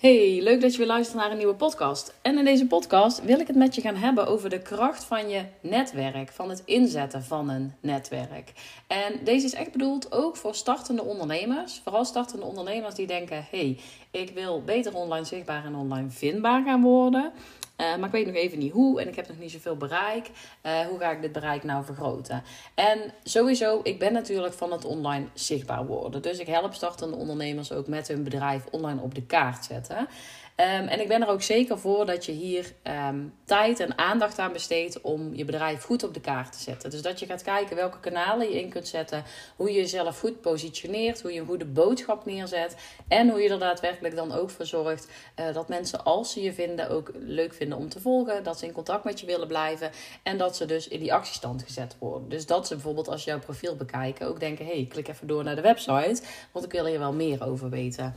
Hey, leuk dat je weer luistert naar een nieuwe podcast. En in deze podcast wil ik het met je gaan hebben over de kracht van je netwerk, van het inzetten van een netwerk. En deze is echt bedoeld ook voor startende ondernemers, vooral startende ondernemers die denken: hey, ik wil beter online zichtbaar en online vindbaar gaan worden. Eh, maar ik weet nog even niet hoe en ik heb nog niet zoveel bereik. Uh, hoe ga ik dit bereik nou vergroten? En sowieso, ik ben natuurlijk van het online zichtbaar worden. Dus ik help startende ondernemers ook met hun bedrijf online op de kaart zetten. Ehm, en ik ben er ook zeker voor dat je hier ehm, tijd en aandacht aan besteedt om je bedrijf goed op de kaart te zetten. Dus dat je gaat kijken welke kanalen je in kunt zetten, hoe je jezelf goed positioneert, hoe je een goede boodschap neerzet en hoe je er daadwerkelijk dan ook voor zorgt uh, dat mensen als ze je vinden ook leuk vinden om te volgen, dat ze in contact met je willen blijven en dat ze dus in die actiestand gezet worden. Dus dat ze bijvoorbeeld als je jouw profiel bekijken ook denken, hey, klik even door naar de website, want ik wil hier wel meer over weten.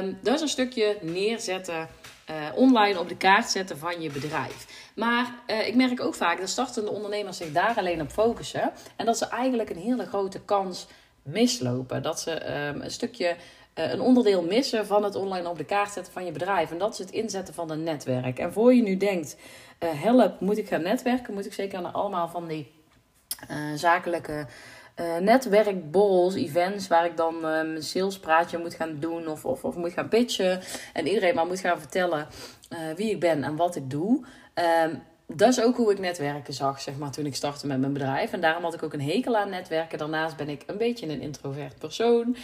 Um, dat is een stukje neerzetten, uh, online op de kaart zetten van je bedrijf. Maar uh, ik merk ook vaak dat startende ondernemers zich daar alleen op focussen. En dat ze eigenlijk een hele grote kans mislopen. Dat ze um, een stukje, uh, een onderdeel missen van het online op de kaart zetten van je bedrijf. En dat is het inzetten van een netwerk. En voor je nu denkt, help, moet ik gaan netwerken? Moet ik zeker naar allemaal van die zakelijke uh, events waar ik dan uh, mijn salespraatje moet gaan doen of, of, of moet gaan pitchen. En iedereen maar moet gaan vertellen uh, wie ik ben en wat ik doe. Um, dat is ook hoe ik netwerken zag, zeg maar, toen ik startte met mijn bedrijf. En daarom had ik ook een hekel aan netwerken. Daarnaast ben ik een beetje een introvert persoon.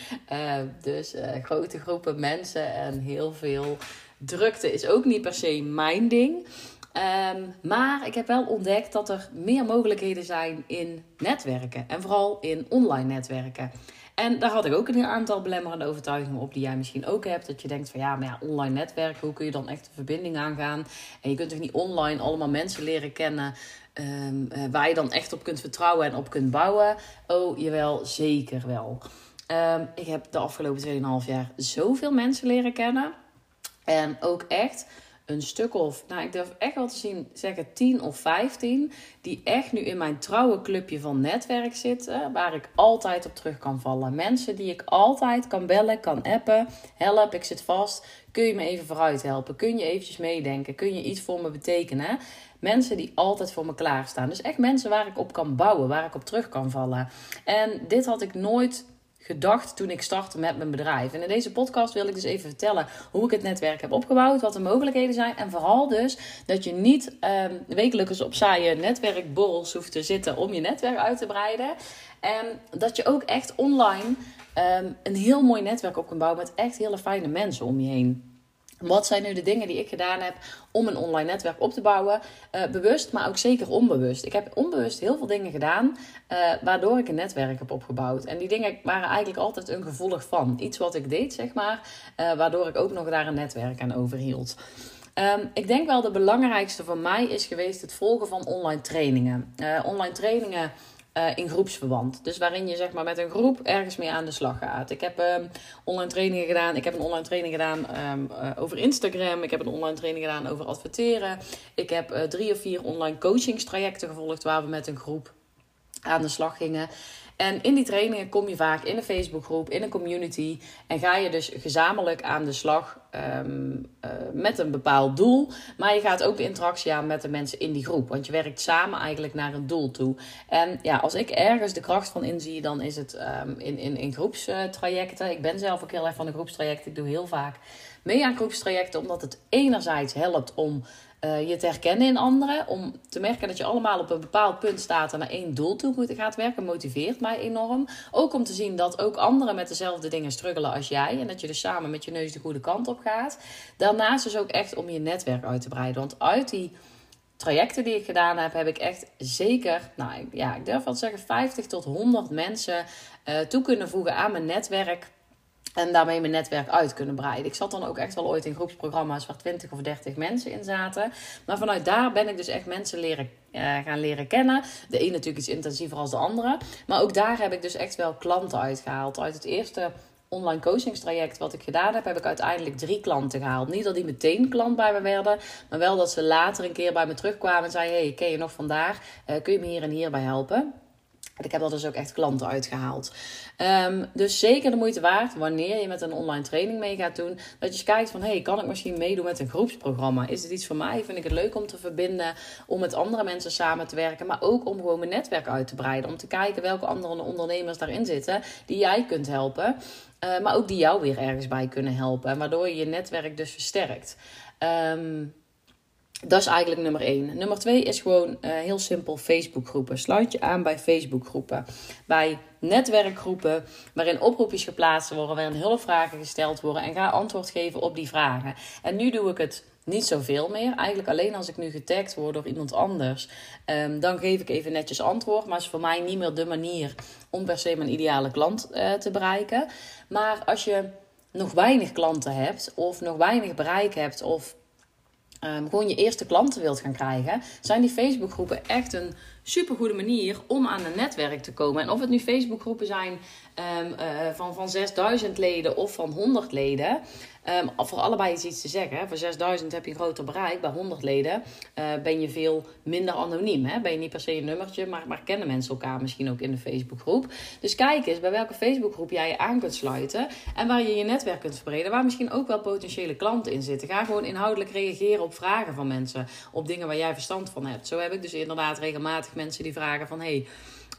dus grote groepen mensen en heel veel drukte is ook niet per se mijn ding. Um, maar ik heb wel ontdekt dat er meer mogelijkheden zijn in netwerken. En vooral in online netwerken. En daar had ik ook een aantal belemmerende overtuigingen op die jij misschien ook hebt. Dat je denkt van ja, maar ja, online netwerken, hoe kun je dan echt een verbinding aangaan? En je kunt toch niet online allemaal mensen leren kennen um, uh, waar je dan echt op kunt vertrouwen en op kunt bouwen? Oh, jawel, zeker wel. Um, ik heb de afgelopen 2,5 jaar zoveel mensen leren kennen. En ook echt een stuk of, nou ik durf echt wel te zien, zeggen 10 of 15, die echt nu in mijn trouwe clubje van netwerk zitten, waar ik altijd op terug kan vallen. Mensen die ik altijd kan bellen, kan appen, help, ik zit vast, kun je me even vooruit helpen? Kun je eventjes meedenken? Kun je iets voor me betekenen? Mensen die altijd voor me klaarstaan. Dus echt mensen waar ik op kan bouwen, waar ik op terug kan vallen. En dit had ik nooit gedacht toen ik startte met mijn bedrijf. En in deze podcast wil ik dus even vertellen hoe ik het netwerk heb opgebouwd, wat de mogelijkheden zijn. En vooral dus dat je niet um, wekelijks op saaie netwerkborrels hoeft te zitten om je netwerk uit te breiden. En dat je ook echt online um, een heel mooi netwerk op kan bouwen met echt hele fijne mensen om je heen. Wat zijn nu de dingen die ik gedaan heb om een online netwerk op te bouwen? Uh, bewust, maar ook zeker onbewust. Ik heb onbewust heel veel dingen gedaan uh, waardoor ik een netwerk heb opgebouwd. En die dingen waren eigenlijk altijd een gevolg van iets wat ik deed, zeg maar, uh, waardoor ik ook nog daar een netwerk aan overhield. Um, ik denk wel de belangrijkste voor mij is geweest het volgen van online trainingen. online trainingen uh, in groepsverband. Dus waarin je zeg maar met een groep ergens mee aan de slag gaat. Ik heb um, online trainingen gedaan. Ik heb een online training gedaan um, uh, over Instagram. Ik heb een online training gedaan over adverteren. Ik heb uh, drie of vier online coachingstrajecten gevolgd waar we met een groep aan de slag gingen. En in die trainingen kom je vaak in een Facebookgroep, in een community. En ga je dus gezamenlijk aan de slag um, uh, met een bepaald doel. Maar je gaat ook interactie aan met de mensen in die groep. Want je werkt samen eigenlijk naar een doel toe. En ja, als ik ergens de kracht van inzie, dan is het um, in, in, in groepstrajecten. Ik ben zelf ook heel erg van de groepstrajecten. Ik doe heel vaak mee aan groepstrajecten, omdat het enerzijds helpt om uh, je te herkennen in anderen. Om te merken dat je allemaal op een bepaald punt staat en naar één doel toe gaat werken. Motiveert mij enorm. Ook om te zien dat ook anderen met dezelfde dingen struggelen als jij. En dat je dus samen met je neus de goede kant op gaat. Daarnaast dus ook echt om je netwerk uit te breiden. Want uit die trajecten die ik gedaan heb, heb ik echt zeker, nou ja, ik durf wel te zeggen, 50 tot 100 mensen uh, toe kunnen voegen aan mijn netwerk en daarmee mijn netwerk uit kunnen breiden. Ik zat dan ook echt wel ooit in groepsprogramma's waar 20 of 30 mensen in zaten. Maar vanuit daar ben ik dus echt mensen leren, uh, gaan leren kennen. De een natuurlijk iets intensiever als de andere. Maar ook daar heb ik dus echt wel klanten uitgehaald. Uit het eerste online coachingstraject wat ik gedaan heb, heb ik uiteindelijk drie klanten gehaald. Niet dat die meteen klant bij me werden, maar wel dat ze later een keer bij me terugkwamen en zeiden: Hey, ken je nog vandaag? Uh, kun je me hier en hier bij helpen? Ik heb er dus ook echt klanten uitgehaald. Um, dus zeker de moeite waard wanneer je met een online training mee gaat doen. Dat je eens kijkt van, hey, kan ik misschien meedoen met een groepsprogramma? Is het iets voor mij? Vind ik het leuk om te verbinden? Om met andere mensen samen te werken. Maar ook om gewoon mijn netwerk uit te breiden. Om te kijken welke andere ondernemers daarin zitten die jij kunt helpen. Uh, maar ook die jou weer ergens bij kunnen helpen. Waardoor je je netwerk dus versterkt. Um, dat is eigenlijk nummer één. Nummer twee is gewoon uh, heel simpel Facebookgroepen. Sluit je aan bij Facebookgroepen. Bij netwerkgroepen waarin oproepjes geplaatst worden, waarin hulpvragen gesteld worden en ga antwoord geven op die vragen. En nu doe ik het niet zoveel meer. Eigenlijk alleen als ik nu getagd word door iemand anders. Um, dan geef ik even netjes antwoord. Maar is voor mij niet meer de manier om per se mijn ideale klant uh, te bereiken. Maar als je nog weinig klanten hebt, of nog weinig bereik hebt, of um, gewoon je eerste klanten wilt gaan krijgen, zijn die Facebookgroepen echt een supergoede manier om aan een netwerk te komen. En of het nu Facebookgroepen zijn um, uh, van, van 6000 leden of van 100 leden, Um, voor allebei is iets te zeggen. Voor 6000 heb je een groter bereik. Bij 100 leden uh, ben je veel minder anoniem. Hè. Ben je niet per se een nummertje, maar, maar kennen mensen elkaar misschien ook in de Facebookgroep. Dus kijk eens bij welke Facebookgroep jij je aan kunt sluiten. En waar je je netwerk kunt verbreden. Waar misschien ook wel potentiële klanten in zitten. Ga gewoon inhoudelijk reageren op vragen van mensen. Op dingen waar jij verstand van hebt. Zo heb ik dus inderdaad regelmatig mensen die vragen van... Hey,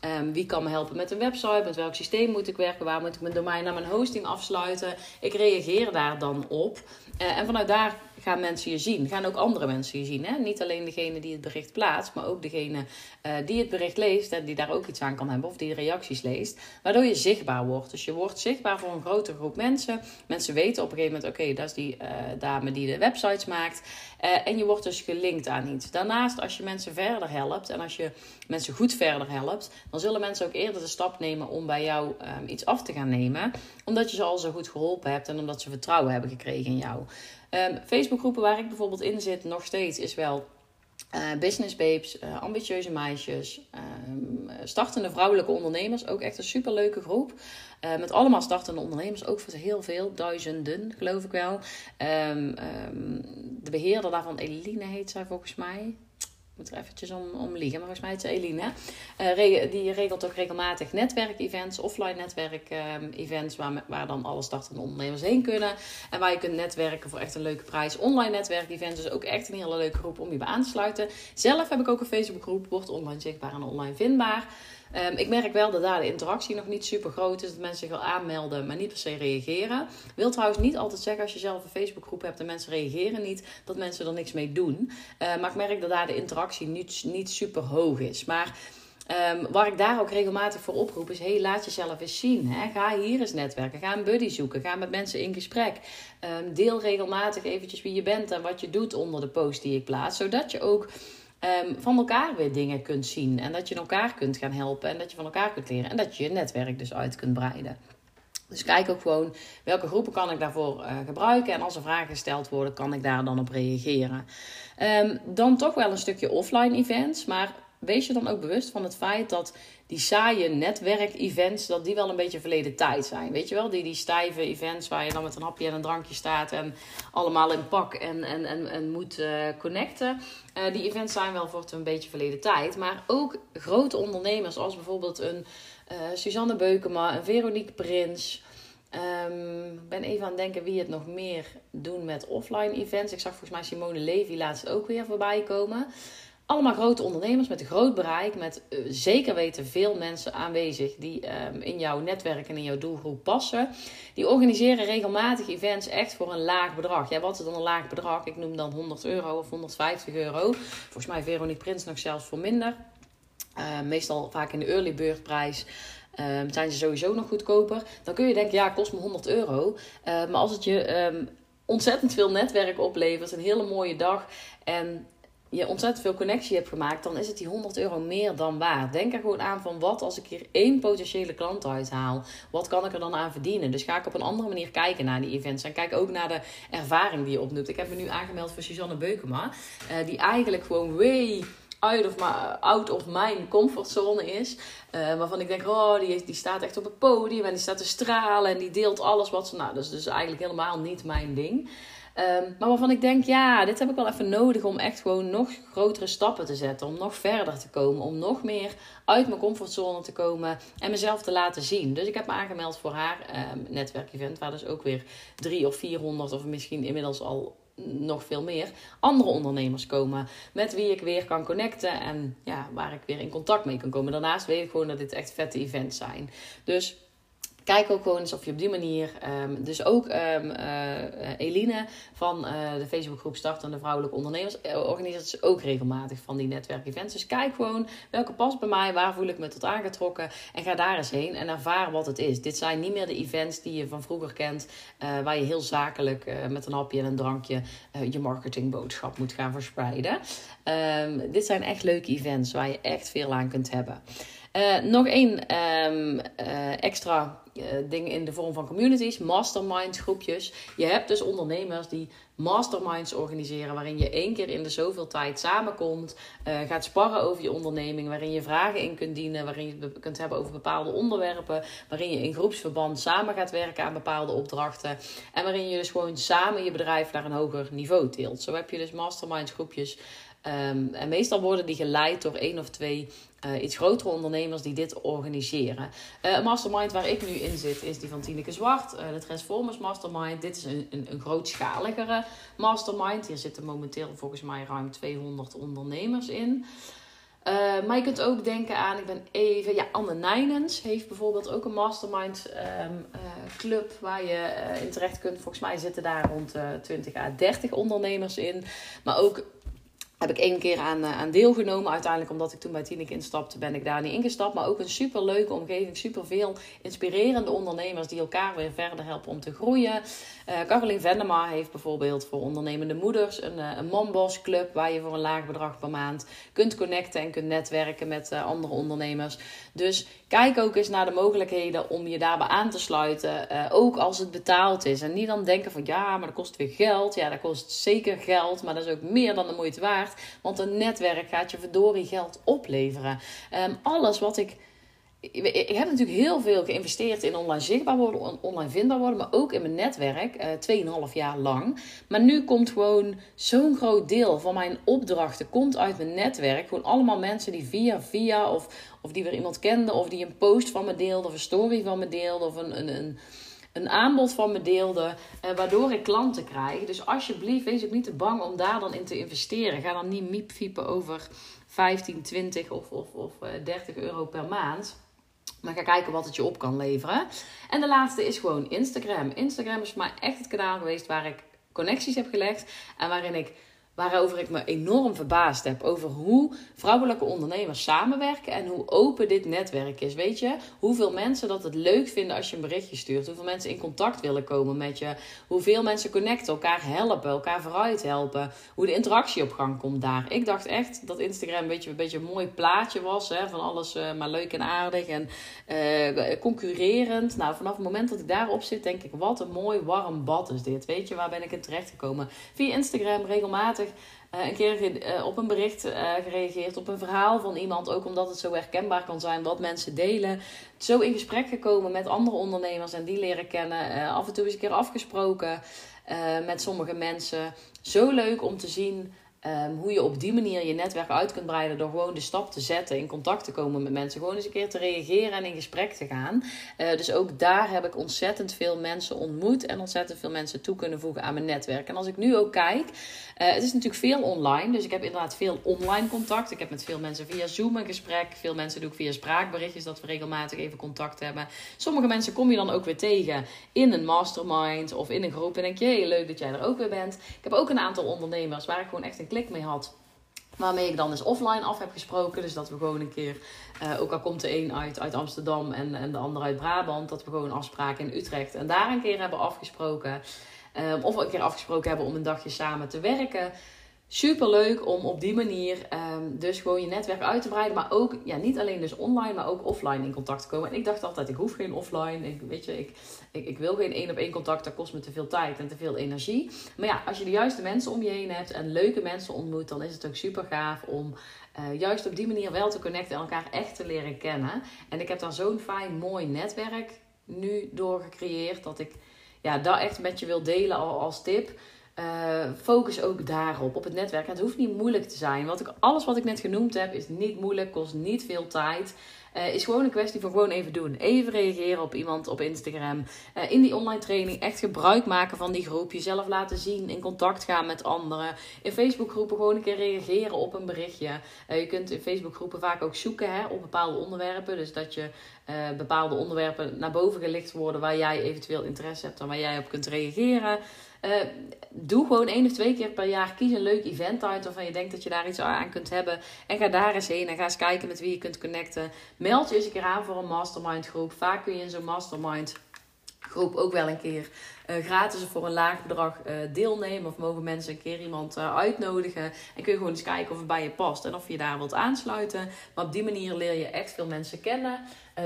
Um, wie kan me helpen met een website? Met welk systeem moet ik werken? Waar moet ik mijn domein naar mijn hosting afsluiten? Ik reageer daar dan op. Uh, en vanuit daar gaan mensen je zien. Gaan ook andere mensen je zien. Hè? Niet alleen degene die het bericht plaatst, maar ook degene uh, die het bericht leest en die daar ook iets aan kan hebben of die reacties leest. Waardoor je zichtbaar wordt. Dus je wordt zichtbaar voor een grotere groep mensen. Mensen weten op een gegeven moment: oké, dat is die uh, dame die de websites maakt. En je wordt dus gelinkt aan iets. Daarnaast, als je mensen verder helpt en als je mensen goed verder helpt, dan zullen mensen ook eerder de stap nemen om bij jou um, iets af te gaan nemen. Omdat je ze al zo goed geholpen hebt en omdat ze vertrouwen hebben gekregen in jou. Um, Facebookgroepen waar ik bijvoorbeeld in zit, nog steeds, is wel uh, business babes, uh, ambitieuze meisjes, um, startende vrouwelijke ondernemers. Ook echt een superleuke groep. Uh, met allemaal startende ondernemers, ook voor heel veel, duizenden geloof ik wel. De beheerder daarvan, Eline heet zij volgens mij moet er eventjes om, om liegen, maar volgens mij is het Eline. Uh, die regelt ook regelmatig netwerkevents, offline netwerkevents, uh, waar, waar dan alle startende ondernemers heen kunnen. En waar je kunt netwerken voor echt een leuke prijs. Online netwerkevents is ook echt een hele leuke groep om je bij aan te sluiten. Zelf heb ik ook een Facebookgroep, wordt online zichtbaar en online vindbaar. Um, ik merk wel dat daar de interactie nog niet super groot is. Dat mensen zich wel aanmelden, maar niet per se reageren. Wil trouwens niet altijd zeggen als je zelf een Facebookgroep hebt en mensen reageren niet, dat mensen er niks mee doen. Uh, maar ik merk dat daar de interactie niet, niet super hoog is. Maar Um, waar ik daar ook regelmatig voor oproep is: hey, laat jezelf eens zien. Hè? Ga hier eens netwerken. Ga een buddy zoeken. Ga met mensen in gesprek. Deel regelmatig eventjes wie je bent en wat je doet onder de post die ik plaats. Zodat je ook um, van elkaar weer dingen kunt zien. En dat je elkaar kunt gaan helpen. En dat je van elkaar kunt leren. En dat je je netwerk dus uit kunt breiden. Dus kijk ook gewoon welke groepen kan ik daarvoor uh, gebruiken. En als er vragen gesteld worden, kan ik daar dan op reageren. Um, dan toch wel een stukje offline events. Maar wees je dan ook bewust van het feit dat die saaie netwerk-events, dat die wel een beetje verleden tijd zijn. Weet je wel, die, die stijve events waar je dan met een hapje en een drankje staat en allemaal in pak en, en, en, en moet uh, connecten. Uh, die events zijn wel voor een beetje verleden tijd. Maar ook grote ondernemers, als bijvoorbeeld een uh, Suzanne Beukema, een Veronique Prins. Um, ik ben even aan het denken wie het nog meer doen met offline events. Ik zag volgens mij Simone Levy laatst ook weer voorbij komen. Allemaal grote ondernemers met een groot bereik, met uh, zeker weten veel mensen aanwezig die um, in jouw netwerk en in jouw doelgroep passen. Die organiseren regelmatig events echt voor een laag bedrag. Ja, wat is dan een laag bedrag? Ik noem dan 100 euro of 150 euro. Volgens mij Veronique Prins nog zelfs voor minder. Uh, meestal vaak in de early bird prijs. Um, zijn ze sowieso nog goedkoper. Dan kun je denken, ja, kost me 100 euro. Maar als het je ontzettend veel netwerk oplevert, een hele mooie dag en je ontzettend veel connectie hebt gemaakt, dan is het die 100 euro meer dan waard. Denk er gewoon aan van wat als ik hier één potentiële klant uithaal, wat kan ik er dan aan verdienen? Dus ga ik op een andere manier kijken naar die events en kijk ook naar de ervaring die je opdoet. Ik heb me nu aangemeld voor Suzanne Beukema, uh, die eigenlijk gewoon way out of, my, out of mijn comfortzone is. Uh, waarvan ik denk, oh, die, die staat echt op het podium en die staat te stralen en die deelt alles wat ze... Nou, dat is dus eigenlijk helemaal niet mijn ding. Ehm, maar waarvan ik denk, ja, dit heb ik wel even nodig om echt gewoon nog grotere stappen te zetten. Om nog verder te komen. Om nog meer uit mijn comfortzone te komen en mezelf te laten zien. Dus ik heb me aangemeld voor haar um, netwerkevent. Waar dus ook weer drie of 400 of misschien inmiddels al nog veel meer andere ondernemers komen. Met wie ik weer kan connecten en ja, waar ik weer in contact mee kan komen. Daarnaast weet ik gewoon dat dit echt vette events zijn. Dus Kijk ook gewoon eens of je op die manier. Um, dus ook um, uh, Eline van uh, de Facebookgroep Startende Vrouwelijke Ondernemers organiseert dus ook regelmatig van die netwerkevents. Dus kijk gewoon welke past bij mij, waar voel ik me tot aangetrokken. En ga daar eens heen en ervaar wat het is. Dit zijn niet meer de events die je van vroeger kent, waar je heel zakelijk met een hapje en een drankje je marketingboodschap moet gaan verspreiden. Um, dit zijn echt leuke events waar je echt veel aan kunt hebben. Nog één extra uh, ding in de vorm van communities, mastermind groepjes. Je hebt dus ondernemers die masterminds organiseren, waarin je één keer in de zoveel tijd samenkomt, gaat sparren over je onderneming, waarin je vragen in kunt dienen, waarin je het kunt hebben over bepaalde onderwerpen, waarin je in groepsverband samen gaat werken aan bepaalde opdrachten en waarin je dus gewoon samen je bedrijf naar een hoger niveau tilt. Zo heb je dus masterminds groepjes. Um, en meestal worden die geleid door één of twee uh, iets grotere ondernemers die dit organiseren. Uh, een mastermind waar ik nu in zit is die van Tineke Zwart, uh, de Transformers Mastermind. Dit is een, een, een grootschaligere mastermind. Hier zitten momenteel volgens mij ruim 200 ondernemers in. maar je kunt ook denken aan, ik ben even, ja, Anne Nijnens heeft bijvoorbeeld ook een mastermind um, club waar je in terecht kunt. Volgens mij zitten daar rond 20 à 30 ondernemers in. Maar ook heb ik één keer aan, eh, aan deelgenomen. Uiteindelijk, omdat ik toen bij Tineke instapte, ben ik daar niet ingestapt. Maar ook een super leuke omgeving. Super veel inspirerende ondernemers die elkaar weer verder helpen om te groeien. Uh, Caroline Vendema heeft bijvoorbeeld voor ondernemende moeders een, uh, een Club. Waar je voor een laag bedrag per maand kunt connecten en kunt netwerken met andere ondernemers. Dus kijk ook eens naar de mogelijkheden om je daarbij aan te sluiten. ook als het betaald is. En niet dan denken van ja, maar dat kost weer geld. Ja, dat kost zeker geld. Maar dat is ook meer dan de moeite waard. Want een netwerk gaat je verdorie geld opleveren. Um, alles wat ik. Ik heb natuurlijk heel veel geïnvesteerd in online zichtbaar worden, online vindbaar worden, maar ook in mijn netwerk, uh, 2,5 jaar lang. Maar nu komt gewoon zo'n groot deel van mijn opdrachten komt uit mijn netwerk. Gewoon allemaal mensen die via via of, of die weer iemand kenden, of die een post van me deelden, of een story van me deelden, of een, een, een een aanbod van me deelde, eh, waardoor ik klanten krijg. Dus alsjeblieft, wees ook niet te bang om daar dan in te investeren. Ga dan niet miepfiepen over 15, 20 of, of, of 30 eh, euro per maand. Maar ga kijken wat het je op kan leveren. En de laatste is gewoon Instagram. Instagram is voor mij echt het kanaal geweest waar ik connecties heb gelegd. En waarin ik waarover ik me enorm verbaasd heb. Over hoe vrouwelijke ondernemers samenwerken en hoe open dit netwerk is. Weet je, hoeveel mensen dat het leuk vinden als je een berichtje stuurt. Hoeveel mensen in contact willen komen met je. Hoeveel mensen connecten, elkaar helpen, elkaar vooruit helpen. Hoe de interactie op gang komt daar. Ik dacht echt dat Instagram een beetje een, beetje mooi plaatje was. Hè, van alles uh, maar leuk en aardig en uh, concurrerend. Nou, vanaf het moment dat ik daarop zit, denk ik, wat een mooi warm bad is dit. Weet je, waar ben ik in terecht gekomen? Via Instagram regelmatig uh, een keer uh, op een bericht uh, gereageerd, op een verhaal van iemand, ook omdat het zo herkenbaar kan zijn wat mensen delen. Zo in gesprek gekomen met andere ondernemers en die leren kennen. af en toe eens een keer afgesproken met sommige mensen. Zo leuk om te zien Um, hoe je op die manier je netwerk uit kunt breiden door gewoon de stap te zetten, in contact te komen met mensen, gewoon eens een keer te reageren en in gesprek te gaan. Uh, dus ook daar heb ik ontzettend veel mensen ontmoet en ontzettend veel mensen toe kunnen voegen aan mijn netwerk. En als ik nu ook kijk, uh, het is natuurlijk veel online, dus ik heb inderdaad veel online contact. Ik heb met veel mensen via Zoom een gesprek, veel mensen doe ik via spraakberichtjes dat we regelmatig even contact hebben. Sommige mensen kom je dan ook weer tegen in een mastermind of in een groep en denk je, hey, leuk dat jij er ook weer bent. Ik heb ook een aantal ondernemers waar ik gewoon echt een klik mee had. Waarmee ik dan eens offline af heb gesproken. Dus dat we gewoon een keer, uh, ook al komt de een uit, uit Amsterdam en, en de ander uit Brabant, dat we gewoon afspraken in Utrecht en daar een keer hebben afgesproken. Um, of een keer afgesproken hebben om een dagje samen te werken. Super leuk om op die manier um, dus gewoon je netwerk uit te breiden. Maar ook, ja, niet alleen dus online, maar ook offline in contact te komen. En ik dacht altijd, ik hoef geen offline. Ik, weet je, ik, ik, wil geen één op één contact. Dat kost me te veel tijd en te veel energie. Maar ja, als je de juiste mensen om je heen hebt en leuke mensen ontmoet, dan is het ook super gaaf om uh, juist op die manier wel te connecten en elkaar echt te leren kennen. En ik heb daar zo'n fijn, mooi netwerk nu door gecreëerd dat ik ja, dat echt met je wil delen als tip. Uh, focus ook daarop, op het netwerk. het hoeft niet moeilijk te zijn. Ik, alles wat ik net genoemd heb, is niet moeilijk, kost niet veel tijd. Uh, is gewoon een kwestie van gewoon even doen. Even reageren op iemand op Instagram. Uh, in die online training echt gebruik maken van die groep. Jezelf laten zien. In contact gaan met anderen. In Facebook groepen gewoon een keer reageren op een berichtje. Je kunt in Facebook groepen vaak ook zoeken hè, op bepaalde onderwerpen. Dus dat je bepaalde onderwerpen naar boven gelicht worden waar jij eventueel interesse hebt en waar jij op kunt reageren. Uh, doe gewoon één of twee keer per jaar. Kies een leuk event uit waarvan je denkt dat je daar iets aan kunt hebben. En ga daar eens heen en ga eens kijken met wie je kunt connecten. Meld je eens een keer aan voor een mastermind groep. Vaak kun je in zo'n mastermind groep ook wel een keer uh, gratis voor een laag bedrag uh, deelnemen. Of mogen mensen een keer iemand uh, uitnodigen. En kun je gewoon eens kijken of het bij je past en of je daar wilt aansluiten. Maar op die manier leer je echt veel mensen kennen.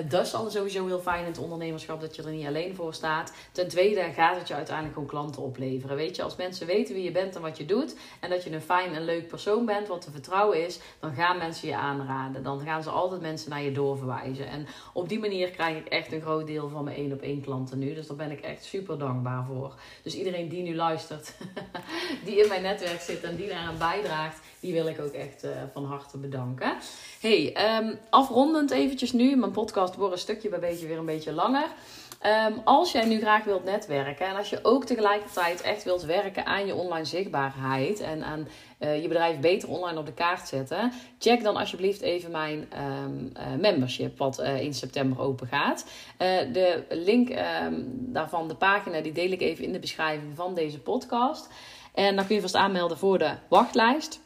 Dat is dan sowieso heel fijn in het ondernemerschap dat je er niet alleen voor staat. Ten tweede gaat het je uiteindelijk gewoon klanten opleveren. Weet je, als mensen weten wie je bent en wat je doet. En dat je een fijn en leuk persoon bent, wat te vertrouwen is. Dan gaan mensen je aanraden. Dan gaan ze altijd mensen naar je doorverwijzen. En op die manier krijg ik echt een groot deel van mijn één op één klanten nu. Dus daar ben ik echt super dankbaar voor. Dus iedereen die nu luistert, die in mijn netwerk zit en die daaraan bijdraagt die wil ik ook echt uh, van harte bedanken. Hey, um, afrondend eventjes nu. Mijn podcast wordt een stukje bij beetje weer een beetje langer. Um, als jij nu graag wilt netwerken en als je ook tegelijkertijd echt wilt werken aan je online zichtbaarheid en aan uh, je bedrijf beter online op de kaart zetten, check dan alsjeblieft even mijn um, uh, membership, wat uh, in september open gaat. de link daarvan, de pagina, die deel ik even in de beschrijving van deze podcast. En dan kun je vast aanmelden voor de wachtlijst.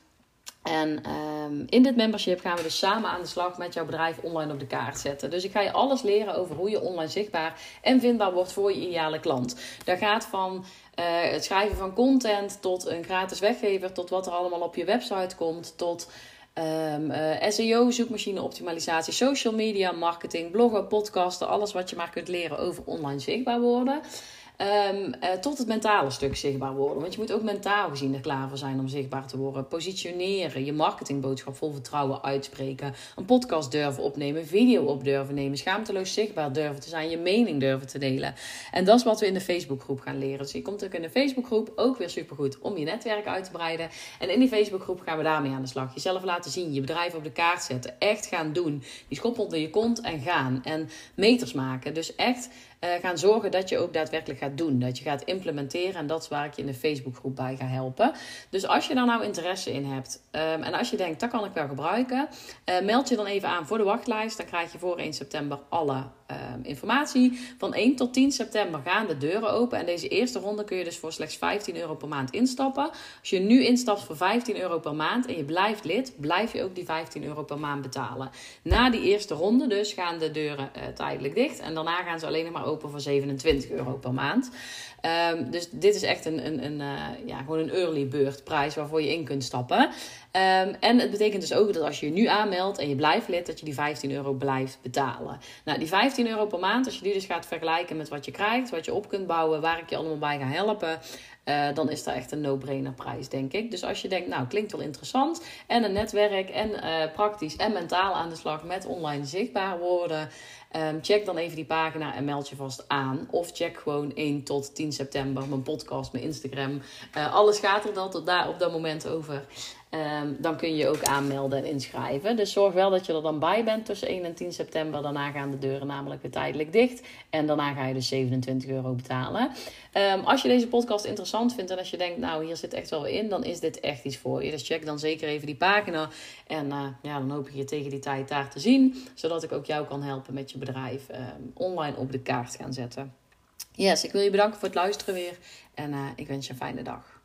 En um, in dit membership gaan we dus samen aan de slag met jouw bedrijf online op de kaart zetten. Dus ik ga je alles leren over hoe je online zichtbaar en vindbaar wordt voor je ideale klant. Dat gaat van uh, het schrijven van content tot een gratis weggever, tot wat er allemaal op je website komt, tot um, uh, SEO, zoekmachine optimalisatie, social media, marketing, bloggen, podcasten, alles wat je maar kunt leren over online zichtbaar worden. Um, uh, tot het mentale stuk zichtbaar worden. Want je moet ook mentaal gezien er klaar voor zijn om zichtbaar te worden. Positioneren, je marketingboodschap vol vertrouwen uitspreken. Een podcast durven opnemen, video op durven nemen. Schaamteloos zichtbaar durven te zijn, je mening durven te delen. En dat is wat we in de Facebookgroep gaan leren. Dus je komt ook in de Facebookgroep, ook weer supergoed om je netwerk uit te breiden. En in die Facebookgroep gaan we daarmee aan de slag. Jezelf laten zien, je bedrijf op de kaart zetten. Echt gaan doen. Die schop onder je kont en gaan. En meters maken. Dus echt gaan zorgen dat je ook daadwerkelijk gaat doen. Dat je gaat implementeren. En dat is waar ik je in de Facebookgroep bij ga helpen. Dus als je daar nou interesse in hebt. Um, en als je denkt, dat kan ik wel gebruiken. Uh, meld je dan even aan voor de wachtlijst. Dan krijg je voor 1 september alle um, informatie. Van 1 tot 10 september gaan de deuren open. En deze eerste ronde kun je dus voor slechts 15 euro per maand instappen. Als je nu instapt voor 15 euro per maand en je blijft lid, blijf je ook die 15 euro per maand betalen. Na die eerste ronde dus gaan de deuren uh, tijdelijk dicht. En daarna gaan ze alleen nog maar open voor 27 euro per maand. Um, dus dit is echt een, een, een, uh, ja, gewoon een early bird prijs waarvoor je in kunt stappen. Um, en het betekent dus ook dat als je je nu aanmeldt en je blijft lid, dat je die 15 euro blijft betalen. Nou, die 15 euro per maand, als je die dus gaat vergelijken met wat je krijgt, wat je op kunt bouwen, waar ik je allemaal bij ga helpen, uh, dan is dat echt een no-brainer prijs, denk ik. Dus als je denkt, nou, klinkt wel interessant en een netwerk en uh, praktisch en mentaal aan de slag met online zichtbaar worden. Um, check dan even die pagina en meld je vast aan. Of check gewoon 1 tot 10 september mijn podcast, mijn Instagram. Uh, alles gaat er dan tot daar op dat moment over. Um, dan kun je ook aanmelden en inschrijven. Dus zorg wel dat je er dan bij bent tussen 1 en 10 september. Daarna gaan de deuren namelijk weer tijdelijk dicht. En daarna ga je dus 27 euro betalen. Um, als je deze podcast interessant vindt en als je denkt, nou hier zit echt wel in, dan is dit echt iets voor je. Dus check dan zeker even die pagina. En uh, ja, dan hoop ik je tegen die tijd daar te zien. Zodat ik ook jou kan helpen met je bedrijf um, online op de kaart gaan zetten. Yes, ik wil je bedanken voor het luisteren weer. En uh, ik wens je een fijne dag.